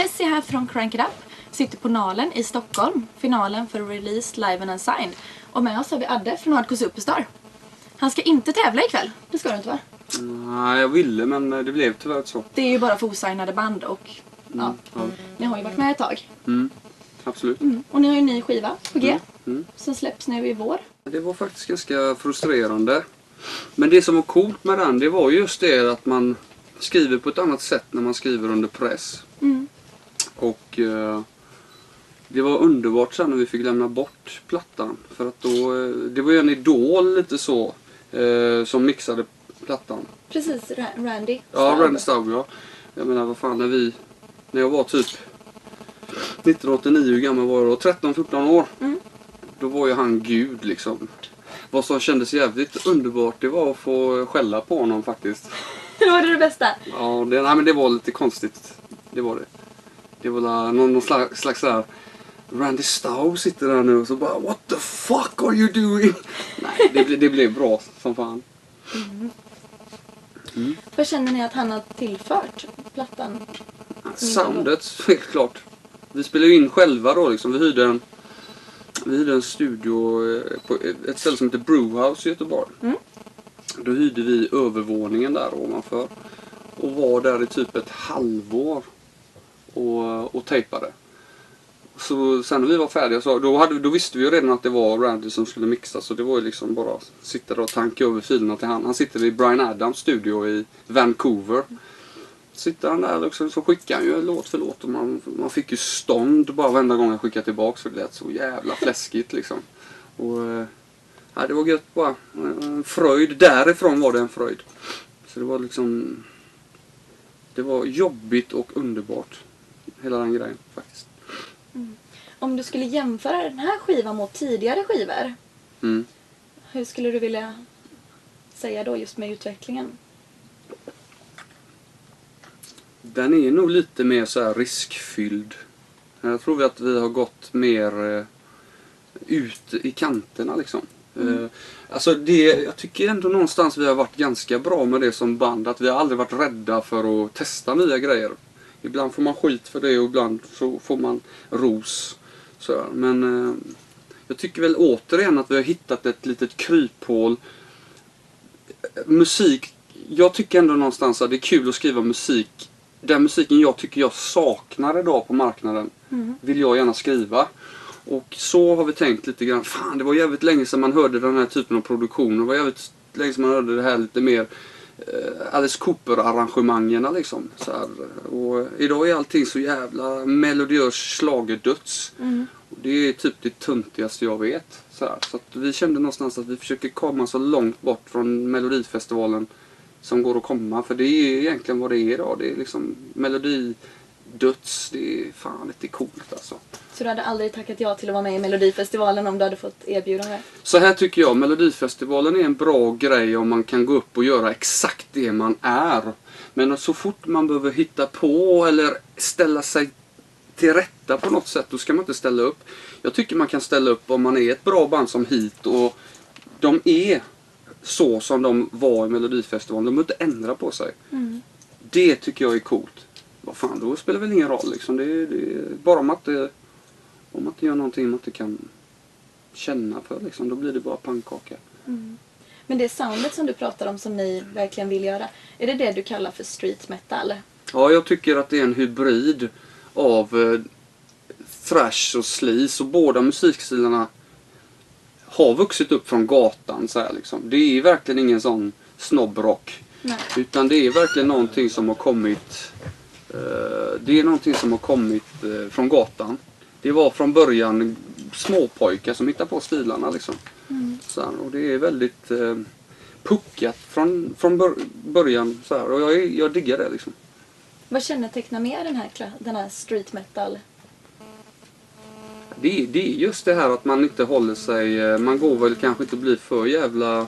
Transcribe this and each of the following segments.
Pessi här från Crank It Up. Sitter på Nalen i Stockholm. Finalen för Released Live and Unsigned. Och med oss har vi Adde från Hardcore Superstar. Han ska inte tävla ikväll. Det ska du inte va? Nej, jag ville men det blev tyvärr inte så. Det är ju bara för osignade band och ja, Ja, ni har ju varit med ett tag. mm, absolut. Mm. Och ni har ju en ny skiva på G. Mm. Som släpps nu i vår. Det var faktiskt ganska frustrerande. Men det som var coolt med den, det var just det att man skriver på ett annat sätt när man skriver under press. Mm. Och eh, det var underbart sen när vi fick lämna bort plattan. För att då, eh, det var ju en idol lite så, eh, som mixade plattan. Precis, Ra- Randy. Ja. Randy Staub ja. Jag menar vad fan när vi, när jag var typ 1989, hur gammal var jag då? 13-14 år. Mm. Då var ju han gud liksom. Vad som kändes jävligt underbart det var att få skälla på honom faktiskt. Det var det, det bästa. Ja, det, nej, men det var lite konstigt. Det var det. Det var la- någon, någon slags, slags där Randy Staub sitter där nu och så bara What the fuck are you doing? Nej, det, det blev bra som fan. Vad känner ni att han har tillfört plattan? Soundet, helt klart. Vi spelade ju in själva då liksom. Vi hyrde en, vi hyrde en studio eh, på ett ställe som heter Brewhouse i Göteborg. Mm. Då hyrde vi övervåningen där ovanför. Och var där i typ ett halvår. Och, och tejpade. Så sen när vi var färdiga så då, hade, då visste vi ju redan att det var Randy som skulle mixa. Så det var ju liksom bara att sitta där och tanka över filerna till han. Han sitter i Brian Adams studio i Vancouver sitter han där liksom, så skickar han ju låt för låt och man, man fick ju stånd bara varenda gång jag skickade tillbaks för det lät så jävla fläskigt liksom. Och, eh, ja, det var gött bara. En fröjd. Därifrån var det en fröjd. Så det var liksom... Det var jobbigt och underbart. Hela den grejen faktiskt. Om du skulle jämföra den här skivan mot tidigare skivor. Mm. Hur skulle du vilja säga då just med utvecklingen? Den är nog lite mer så här riskfylld. Jag tror att vi har gått mer eh, ut i kanterna liksom. Eh, alltså det, jag tycker ändå någonstans vi har varit ganska bra med det som band. Att vi har aldrig varit rädda för att testa nya grejer. Ibland får man skit för det och ibland så får man ros. Så, men eh, jag tycker väl återigen att vi har hittat ett litet kryphål. Musik, jag tycker ändå någonstans att det är kul att skriva musik. Den musiken jag tycker jag saknar idag på marknaden Mm. vill jag gärna skriva. Och så har vi tänkt lite grann. Fan, det var jävligt länge sedan man hörde den här typen av produktion. Det var jävligt länge sedan man hörde det här lite mer Alice Cooper-arrangemangerna liksom. Så här. Och idag är allting så jävla melodiös schlagerdöds. Mm. Det är typ det töntigaste jag vet. Så, här. så vi kände någonstans att vi försöker komma så långt bort från Melodifestivalen som går att komma. För det är egentligen vad det är idag. Det är liksom melodidöds. Det är fan lite coolt alltså. Så du hade aldrig tackat ja till att vara med i Melodifestivalen om du hade fått erbjudande? Så här tycker jag, Melodifestivalen är en bra grej om man kan gå upp och göra exakt det man är. Men så fort man behöver hitta på eller ställa sig till rätta på något sätt, då ska man inte ställa upp. Jag tycker man kan ställa upp om man är ett bra band som hit och de är så som de var i Melodifestivalen. De behöver inte ändra på sig. Mm. Det tycker jag är coolt. Vad fan, då spelar det väl ingen roll liksom. Det är, det bara om man inte, om man inte gör någonting man inte kan känna för liksom. Då blir det bara pannkaka. Mm. Men det soundet som du pratar om som ni verkligen vill göra. Är det det du kallar för street metal? Ja, jag tycker att det är en hybrid av eh, thrash och sleaze och båda musikstilarna har vuxit upp från gatan så här liksom. Det är verkligen ingen sån snobbrock. Nej. Utan det är verkligen någonting som har kommit Det är någonting som har kommit eh, från gatan. Det var från början småpojkar som hittade på stilarna liksom. Mm. Så här, och det är väldigt eh, puckat från, från bör, början. Så här, och jag, jag diggar det liksom. Vad kännetecknar mer den här, den här street metal? Det, är- det är just det här att man inte håller sig, eh, man går väl kanske inte bli för jävla eh,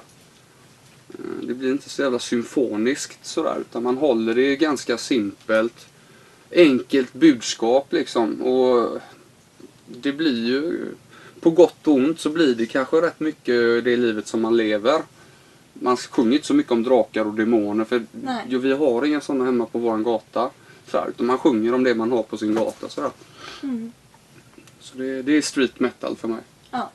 det blir inte så jävla symfoniskt sådär utan man håller det ganska simpelt. Enkelt budskap liksom och det blir ju på gott och ont så blir det kanske rätt mycket det livet som man lever. Man sjunger inte så mycket om drakar och demoner för jo, vi har inga sådana hemma på våran gata. Så här, utan man sjunger om det man har på sin gata. Så. Mm. så det, det är street metal för mig. Ja.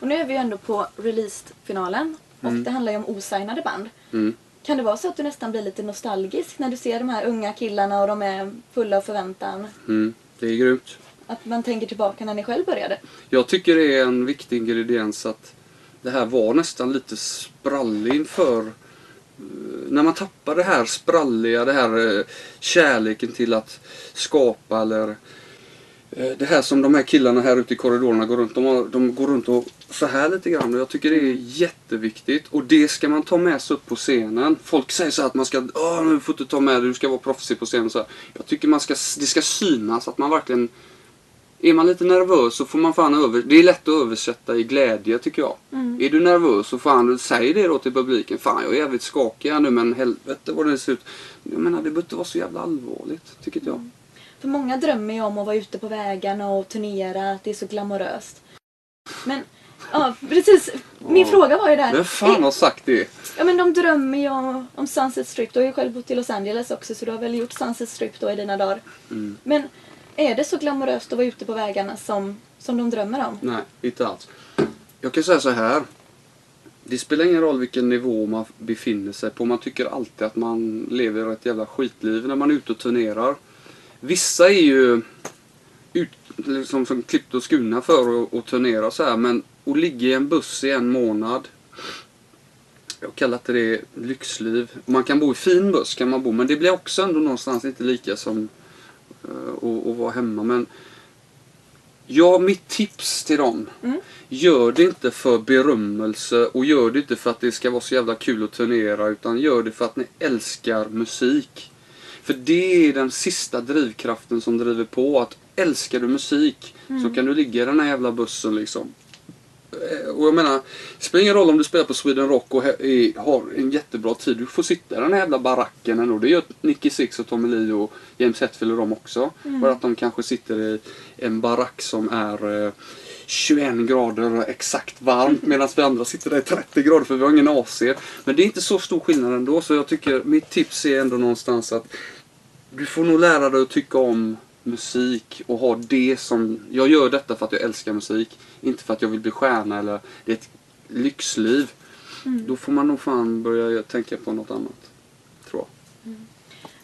Och nu är vi ju ändå på release-finalen. Och Mm. det handlar ju om osignade band. Mm. Kan det vara så att du nästan blir lite nostalgisk när du ser de här unga killarna och de är fulla av förväntan? Mm. Det är grymt. Att man tänker tillbaka när ni själv började? Jag tycker det är en viktig ingrediens att det här var nästan lite sprallig inför eh, när man tappar det här spralliga, det här eh, kärleken till att skapa eller eh, det här som de här killarna här ute i korridorerna går runt. De, har, de går runt och så här lite grann och jag tycker det är jätteviktigt och det ska man ta med sig upp på scenen. Folk säger så här att man ska, åh nu får du ta med dig, du ska vara proffsig på scenen. Så här. Jag tycker man ska, det ska synas att man verkligen är man lite nervös så får man fan över... Det är lätt att översätta i glädje tycker jag. Mm. Är du nervös så fan säg det då till publiken. Fan jag är jävligt skakig här nu men helvete vad det ser ut. Jag menar det behöver inte vara så jävla allvarligt tycker jag. För många drömmer ju om att vara ute på vägarna och turnera, att det är så glamoröst. Men, ja precis. Min fråga var ju där. Vem fan har sagt det? Ja men de drömmer ju om, om Sunset Strip. Du har ju själv bott i Los Angeles också så du har väl gjort Sunset Strip då i dina dagar. Mm. Men är det så glamoröst att vara ute på vägarna som, som de drömmer om? Nej, inte alls. Jag kan säga så här. Det spelar ingen roll vilken nivå man befinner sig på. Man tycker alltid att man lever ett jävla skitliv när man är ute och turnerar. Vissa är ju ut, liksom, som klippt och skurna för att, att turnera så här. Men att ligga i en buss i en månad. Jag kallar inte det lyxliv. Man kan bo i fin buss kan man bo. Men det blir också ändå någonstans inte lika som eh, att, vara hemma. Men Ja, mitt tips till dem. Mm. Gör det inte för berömmelse och gör det inte för att det ska vara så jävla kul att turnera utan gör det för att ni älskar musik. För det är den sista drivkraften som driver på. Att älskar du musik så kan du ligga i den här jävla bussen liksom. Eh, Och jag menar, det spelar ingen roll om du spelar på Sweden Rock och har en jättebra tid. Du får sitta i den här jävla baracken ändå. Det gör Nicky Six och Tommy Lee och James Hetfield och de också. Bara att de kanske sitter i en barack som är eh, 21 grader exakt varmt medan vi andra sitter där i 30 grader för vi har ingen AC. Men det är inte så stor skillnad ändå så jag tycker mitt tips är ändå någonstans att du får nog lära dig att tycka om musik och ha det som... Jag gör detta för att jag älskar musik. Inte för att jag vill bli stjärna eller det är ett lyxliv. Då får man nog fan börja tänka på något annat. Tror jag.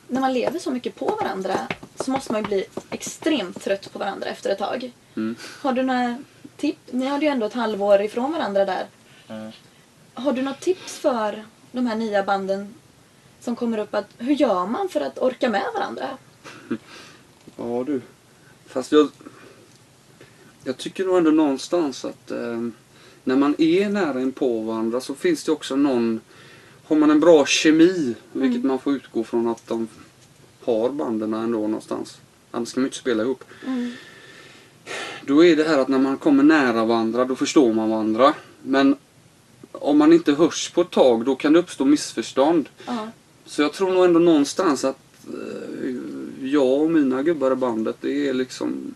När man lever så mycket på varandra så måste man ju bli extremt trött på varandra efter ett tag. Mm. Har du några tips? Ni hade ju ändå ett halvår ifrån varandra där. Mm. Har du något tips för de här nya banden som kommer upp? Att, hur gör man för att orka med varandra? Ja du. Fast jag... Jag tycker nog ändå någonstans att eh, när man är nära in på varandra så finns det också någon... Har man en bra kemi, vilket man får utgå från att de har banden ändå någonstans. Annars kan man ju inte spela ihop. Mm. Då är det här att när man kommer nära varandra då förstår man varandra. Men om man inte hörs på ett tag då kan det uppstå missförstånd. Ja. Så jag tror nog ändå någonstans att eh, jag och mina gubbar i bandet, det är liksom...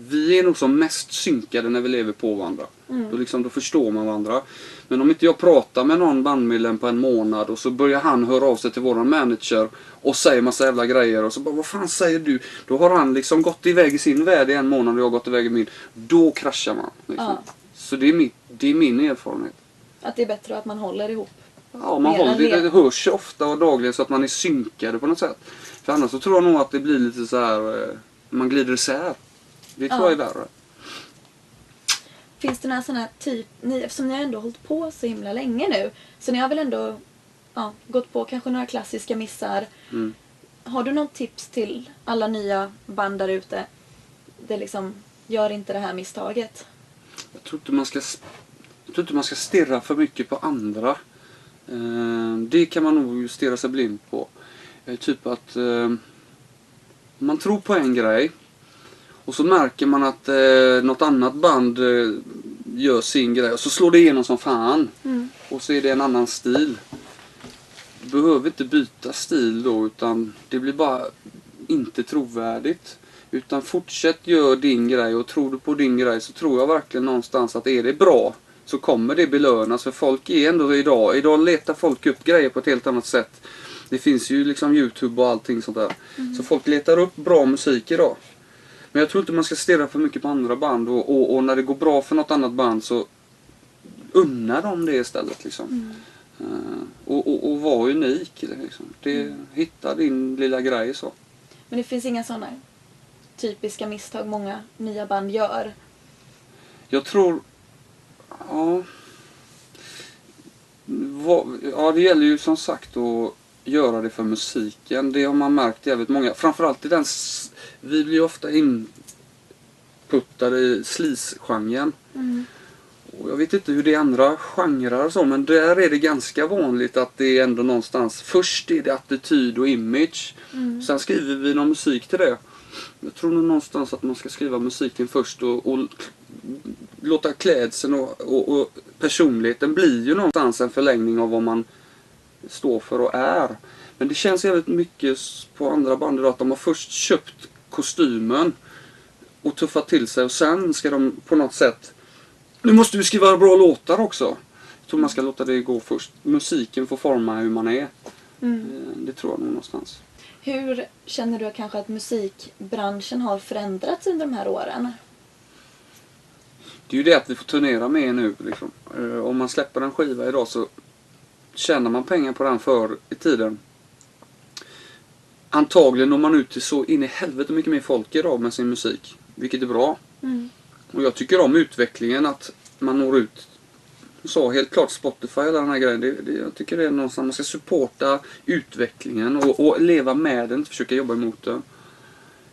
Vi är nog som mest synkade när vi lever på varandra. Mm. Då, liksom, då förstår man varandra. Men om inte jag pratar med någon bandmedlem på en månad och så börjar han höra av sig till våran manager och säger massa jävla grejer och så bara vad fan säger du? Då har han liksom gått iväg i sin värld i en månad och jag har gått iväg i min. Då kraschar man. Liksom. Ja. Så det är, mitt, det är min erfarenhet. Att det är bättre att man håller ihop. Ja, man håller, det, det. hörs ofta och dagligen så att man är synkade på något sätt. För annars så tror jag nog att det blir lite så här. eh, man glider isär. Det tror Ja. jag är värre. Finns det några sådana här typ, ni, eftersom ni har ändå hållit på så himla länge nu, så ni har väl ändå ja, gått på kanske några klassiska missar. Mm. Har du något tips till alla nya band där ute? Det liksom, gör inte det här misstaget. Jag tror inte man ska, jag tror inte man ska stirra för mycket på andra. Eh, det kan man nog stirra sig blind på. Eh, typ att eh, man tror på en grej och så märker man att eh, något annat band eh, gör sin grej och så slår det igenom som fan. Mm. Och så är det en annan stil. Du behöver inte byta stil då utan det blir bara inte trovärdigt. Utan fortsätt gör din grej och tror du på din grej så tror jag verkligen någonstans att är det bra så kommer det belönas för folk är ändå idag, idag letar folk upp grejer på ett helt annat sätt. Det finns ju liksom Youtube och allting sånt där. Så folk letar upp bra musik idag. Men jag tror inte man ska stirra för mycket på andra band och, och, och när det går bra för något annat band så unna dem det istället. Liksom. Eh, och, och, och var unik. Liksom. Det, Hitta din lilla grej så. Men det finns inga sådana typiska misstag många nya band gör. Jag tror... Ja, ja, det gäller ju som sagt att göra det för musiken. Det har man märkt jävligt många. Framförallt i den... Vi blir ju ofta inputtade i sleaze-genren. Och jag vet inte hur det är i andra genrer och så, men där är det ganska vanligt att det är ändå någonstans... Först är det attityd och image. Sen skriver vi någon musik till det. Jag tror nog någonstans att man ska skriva musiken först och, och låta klädseln och, och, och personligheten blir ju någonstans en förlängning av vad man står för och är. Men det känns jävligt mycket på andra band idag att de har först köpt kostymen och tuffat till sig och sen ska de på något sätt Nu måste vi skriva bra låtar också. Jag tror man ska låta det gå först. Musiken får forma hur man är. Mm. Eh, Det tror jag nog någonstans. Hur känner du kanske att musikbranschen har förändrats under de här åren? Det är ju det att vi får turnera med nu. Liksom. Eh, Om man släpper en skiva idag så tjänar man pengar på den förr i tiden. Antagligen når man ut till så in i helvete mycket mer folk idag med sin musik. Vilket är bra. Mm. Och jag tycker om utvecklingen att man når ut. Så helt klart Spotify och hela den här grejen. Det, det, jag tycker det är någonstans man ska supporta utvecklingen och, och leva med den, inte försöka jobba emot den.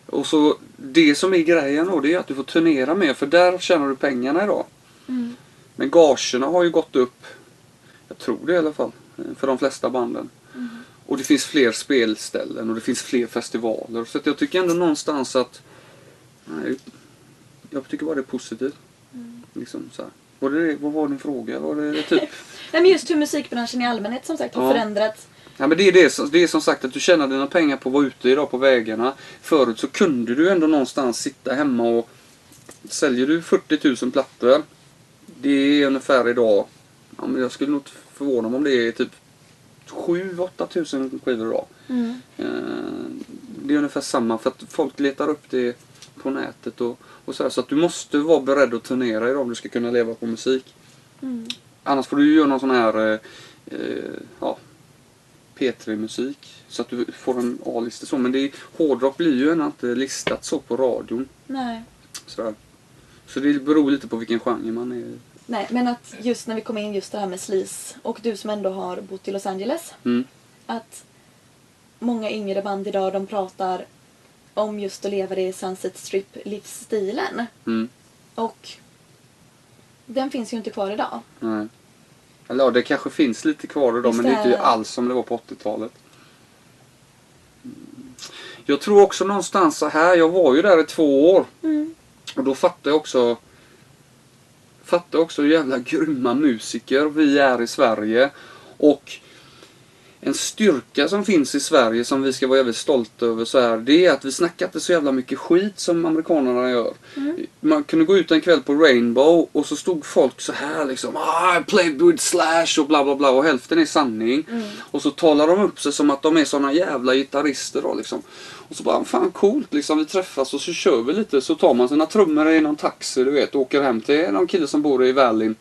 Och så det som är grejen då, det är att du får turnera mer för där tjänar du pengarna idag. Mm. Men gagerna har ju gått upp. Jag tror det i alla fall. eh, För de flesta banden. Och det finns fler spelställen och det finns fler festivaler. Så jag tycker ändå någonstans att... Nej, jag tycker bara det är positivt. Liksom så här. Var det, vad var din fråga? Var det typ... Nej, men just hur musikbranschen i allmänhet som sagt har Ja. förändrats. Ja, men det, är det, som- det är som sagt att du tjänar dina pengar på att vara ute idag på vägarna. Förut så kunde du ändå någonstans sitta hemma och säljer du 40 000 plattor. Det är ungefär idag, ja, men jag skulle nog förvåna mig om det är typ 7-8 000 skivor idag. Mm. Eh, Det är ungefär samma för att folk letar upp det på nätet och, och så här. Så att du måste vara beredd att turnera idag om du ska kunna leva på musik. Mm. Annars får du ju göra någon sån här eh, eh, ja, P3-musik. Så att du får en A-lista så. Men det är, hårdrock blir ju ändå inte listat så på radion. Nej. Sådär. Så det beror lite på vilken genre man är. Nej, men att just när vi kommer in just det här med sleaze och du som ändå har bott i Los Angeles. Mm. Att många yngre band idag de pratar om just att leva i Sunset Strip-livsstilen. Mm. Och den finns ju inte kvar idag. Nej. Eller ja, det kanske finns lite kvar idag men det är inte alls som det var på 80-talet. Mm. Jag tror också någonstans så här, jag var ju där i två år. Mm. Och då fattar jag också Fattar också hur jävla grymma musiker vi är i Sverige. Och en styrka som finns i Sverige som vi ska vara jävligt stolta över så här, det är att vi snackar inte så jävla mycket skit som amerikanerna gör. Man kunde gå ut en kväll på Rainbow och så stod folk så här liksom ah, I played with Slash och bla bla bla och hälften är sanning. Och så talar de upp sig som att de är såna jävla gitarrister då liksom. Och så bara, fan coolt liksom, vi träffas och så kör vi lite. Så tar man sina trummor i någon taxi du vet och åker hem till någon kille som bor i Valley.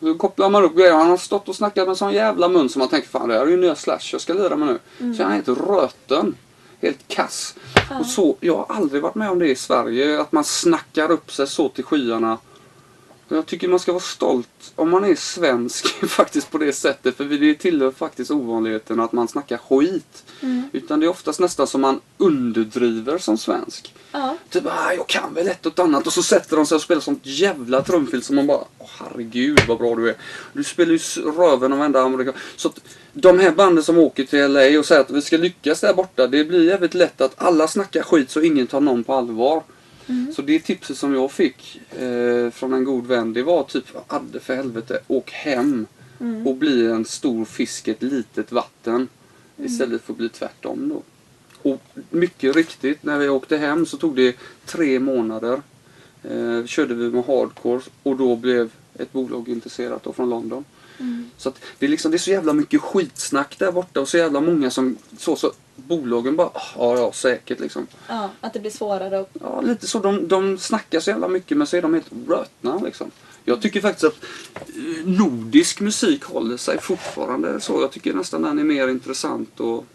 Så kopplar man upp grejer. Han har stått och snackat med sån jävla mun som man tänker fan det här är ju nya Slash jag ska lira med nu. Så han är helt röten. Helt kass. Och så, jag har aldrig varit med om det i Sverige. Att man snackar upp sig så till skyarna. Jag tycker man ska vara stolt om man är svensk faktiskt på det sättet. För det tillhör faktiskt ovanligheten att man snackar skit. Mm. Utan det är oftast nästan som man underdriver som svensk. Ja. Typ ah, jag kan väl ett och ett annat och så sätter de sig och spelar sånt jävla trumfil som man bara Åh herregud vad bra du är. Du spelar ju röven av varenda amerikan. Så att de här banden som åker till LA och säger att vi ska lyckas där borta. Det blir jävligt lätt att alla snackar skit så ingen tar någon på allvar. Så det tipset som jag fick eh, från en god vän det var typ Adde för helvete åk hem och bli en stor fisk i ett litet vatten. Istället för att bli tvärtom då. Och mycket riktigt, när vi åkte hem så tog det tre månader. Eh, körde vi med hardcore och då blev ett bolag intresserat då från London. Så att det, är liksom, det är så jävla mycket skitsnack där borta och så jävla många som så, så bolagen bara, "Ah, ja ja säkert liksom. Ja, att det blir svårare och Ja, lite så. De, de snackar så jävla mycket men så är de helt rötna liksom. Jag tycker faktiskt att eh, nordisk musik håller sig fortfarande så. Jag tycker nästan den är mer intressant och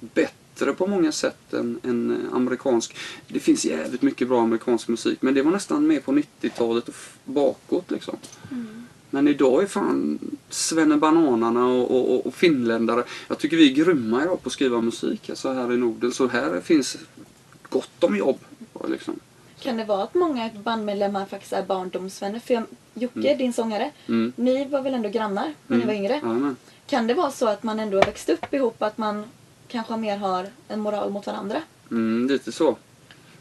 bättre på många sätt än, än eh, amerikansk. Det finns jävligt mycket bra amerikansk musik men det var nästan mer på 90-talet och bakåt liksom. Men idag är fan Svennebananarna och, och, och, finländare. Jag tycker vi är grymma idag på att skriva musik alltså här i Norden. Så här finns gott om jobb. Liksom. Kan det vara att många bandmedlemmar faktiskt är barndomsvänner? För jag, Jocke, din sångare, Mm. ni var väl ändå grannar när ni var yngre? Jajamän. Kan det vara så att man ändå har växt upp ihop, att man kanske mer har en moral mot varandra? Mm, lite så.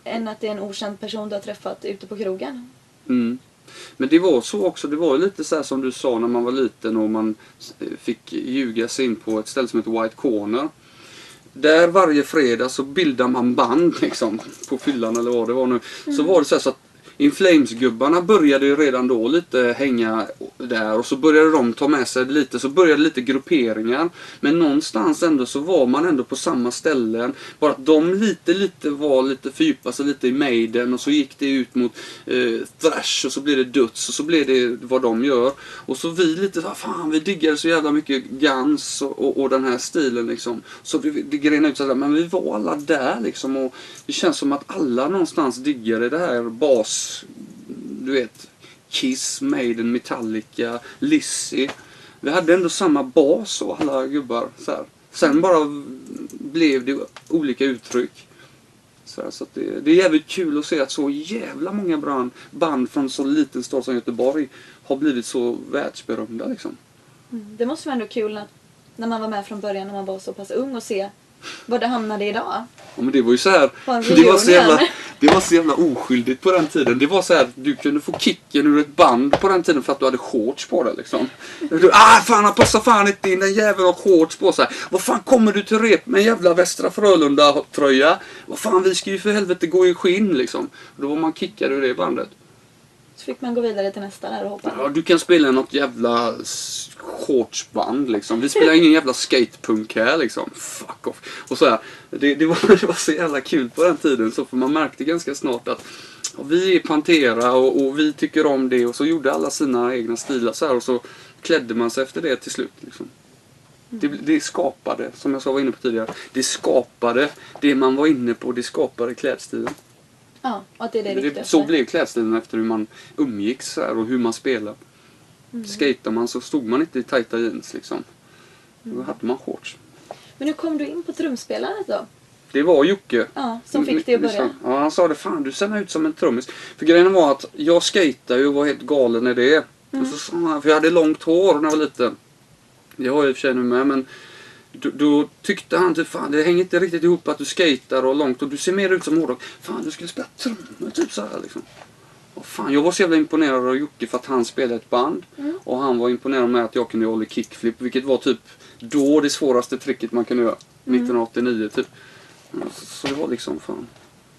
Än att det är en okänd person du har träffat ute på krogen? Mm. Men det var så också, det var ju lite så här som du sa när man var liten och man fick ljuga sig in på ett ställe som heter White Corner. Där varje fredag så bildar man band liksom, på fyllan eller vad det var nu. Så var det så, så att in Flames-gubbarna började ju redan då lite hänga där och så började de ta med sig lite, så började lite grupperingar. Men någonstans ändå så var man ändå på samma ställen. Bara att de lite, lite var lite fördjupade sig lite i Maiden och så gick det ut mot eh, thrash och så blev det döds och så blev det vad de gör. Och så vi lite så här, fan vi diggade så jävla mycket Guns och, och, och den här stilen liksom. Så det, det grenade ut sådär, men vi var alla där liksom och det känns som att alla någonstans diggade det här bas, du vet, Kiss, Maiden, Metallica, Lizzy. Vi hade ändå samma bas och alla gubbar. Så här. Sen bara blev det olika uttryck. Så, här, så att det, det är jävligt kul att se att så jävla många band, band från så liten stad som Göteborg har blivit så världsberömda. Liksom. Mm. Det måste vara ändå kul att, när man var med från början när man var så pass ung och se var det hamnade idag. Ja, men det var ju så här, det var så, jävla, det var så jävla oskyldigt på den tiden. Det var så här, du kunde få kicken ur ett band på den tiden för att du hade shorts på dig liksom. Du, ah fan han passar fan inte in, den jäveln har shorts på sig. Vad fan kommer du till rep med en jävla Västra Frölunda tröja? Vad fan vi ska ju för helvete gå i skinn liksom. Då var man kickad ur det bandet. Så fick man gå vidare till nästa där och hoppa. Ja, du kan spela något jävla shortsband liksom. Vi spelar ingen jävla skatepunk här liksom. Fuck off. Och så här, det, det, var, det var så jävla kul på den tiden. Så för man märkte ganska snart att vi är Pantera och, och vi tycker om det. Och så gjorde alla sina egna stilar så här. Och så klädde man sig efter det till slut. Liksom. Det, det skapade, som jag sa var inne på tidigare, det skapade det man var inne på. Det skapade klädstilen. Ja, och att det är det Det, viktigaste. så blev klädstilen efter hur man umgicks så här, och hur man spelade. Mm. Skatar man så stod man inte i tajta jeans liksom. Då hade man shorts. Men hur kom du in på trumspelandet då? Det var Jocke. Ja, som fick dig att börja. Ja, han sa det. Fan, du ser ut som en trummis. För grejen var att jag skejtade ju och var helt galen i det. Mm. Och så sa han, för jag hade långt hår när jag var liten. Det har jag i och för sig nu med, men då, då tyckte han typ fan det hänger inte riktigt ihop att du skejtar och långt och du ser mer ut som hårdrock. Fan, du skulle spela trummor typ så här liksom. Och fan, jag var så jävla imponerad av Jocke för att han spelade ett band. Mm. Och han var imponerad med att jag kunde hålla kickflip, vilket var typ då det svåraste tricket man kunde göra. Mm. 1989 typ. Så, så det var liksom fan.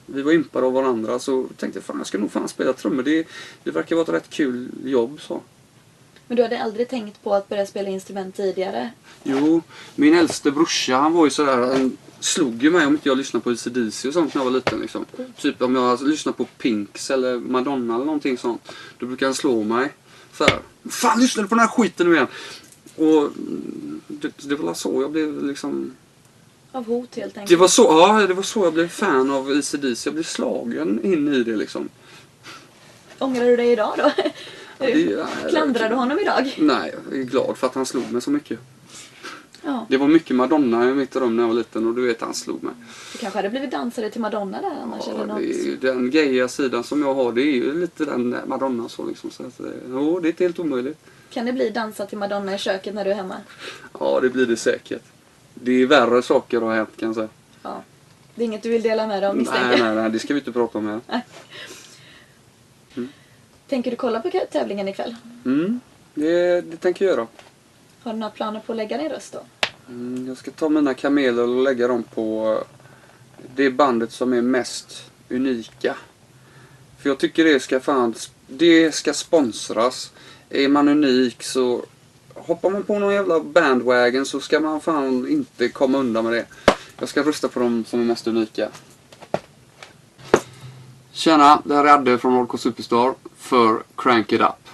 Vi var impade av varandra så tänkte jag fan jag ska nog fan spela trummor. Det, det verkar vara ett rätt kul jobb så. Men du hade aldrig tänkt på att börja spela instrument tidigare? Jo, min äldste brorsa han var ju sådär, han slog ju mig om inte jag lyssnade på AC/DC och sånt när jag var liten liksom. Typ om jag lyssnade på Pinks eller Madonna eller någonting sånt. Då brukade han slå mig. Såhär, fan lyssnar du på den här skiten nu igen? Och det, det var så jag blev liksom Av hot helt enkelt? Det var så, ja, det var så jag blev fan av AC/DC. Jag blev slagen in i det liksom. Ångrar du dig idag då? Det- Klandrar du honom idag? Nej, jag är glad för att han slog mig så mycket. Ja, Det var mycket Madonna i mitt rum när jag var liten och du vet han slog mig. du kanske hade blivit dansare till Madonna där annars eller Ja, något? det är den gaya sidan som jag har, det är ju lite den Madonna så liksom. Så att, jo, det är inte helt omöjligt. Kan det bli dansa till Madonna i köket när du är hemma? Ja, det blir det säkert. Det är värre saker har hänt kan jag säga. Ja. Det är inget du vill dela med dig Nej, misstänker nej, nej, det ska vi inte prata om här. Tänker du kolla på tävlingen ikväll? Mm, det, det tänker jag göra. Har du några planer på att lägga din röst då? Mm, jag ska ta mina kameler och lägga dem på det bandet som är mest unika. För jag tycker det ska fan, det ska sponsras. Är man unik så hoppar man på någon jävla bandwagon så ska man fan inte komma undan med det. Jag ska rösta på de som är mest unika. Tjena, det här är Adde från Orko Superstar för Crank It Up.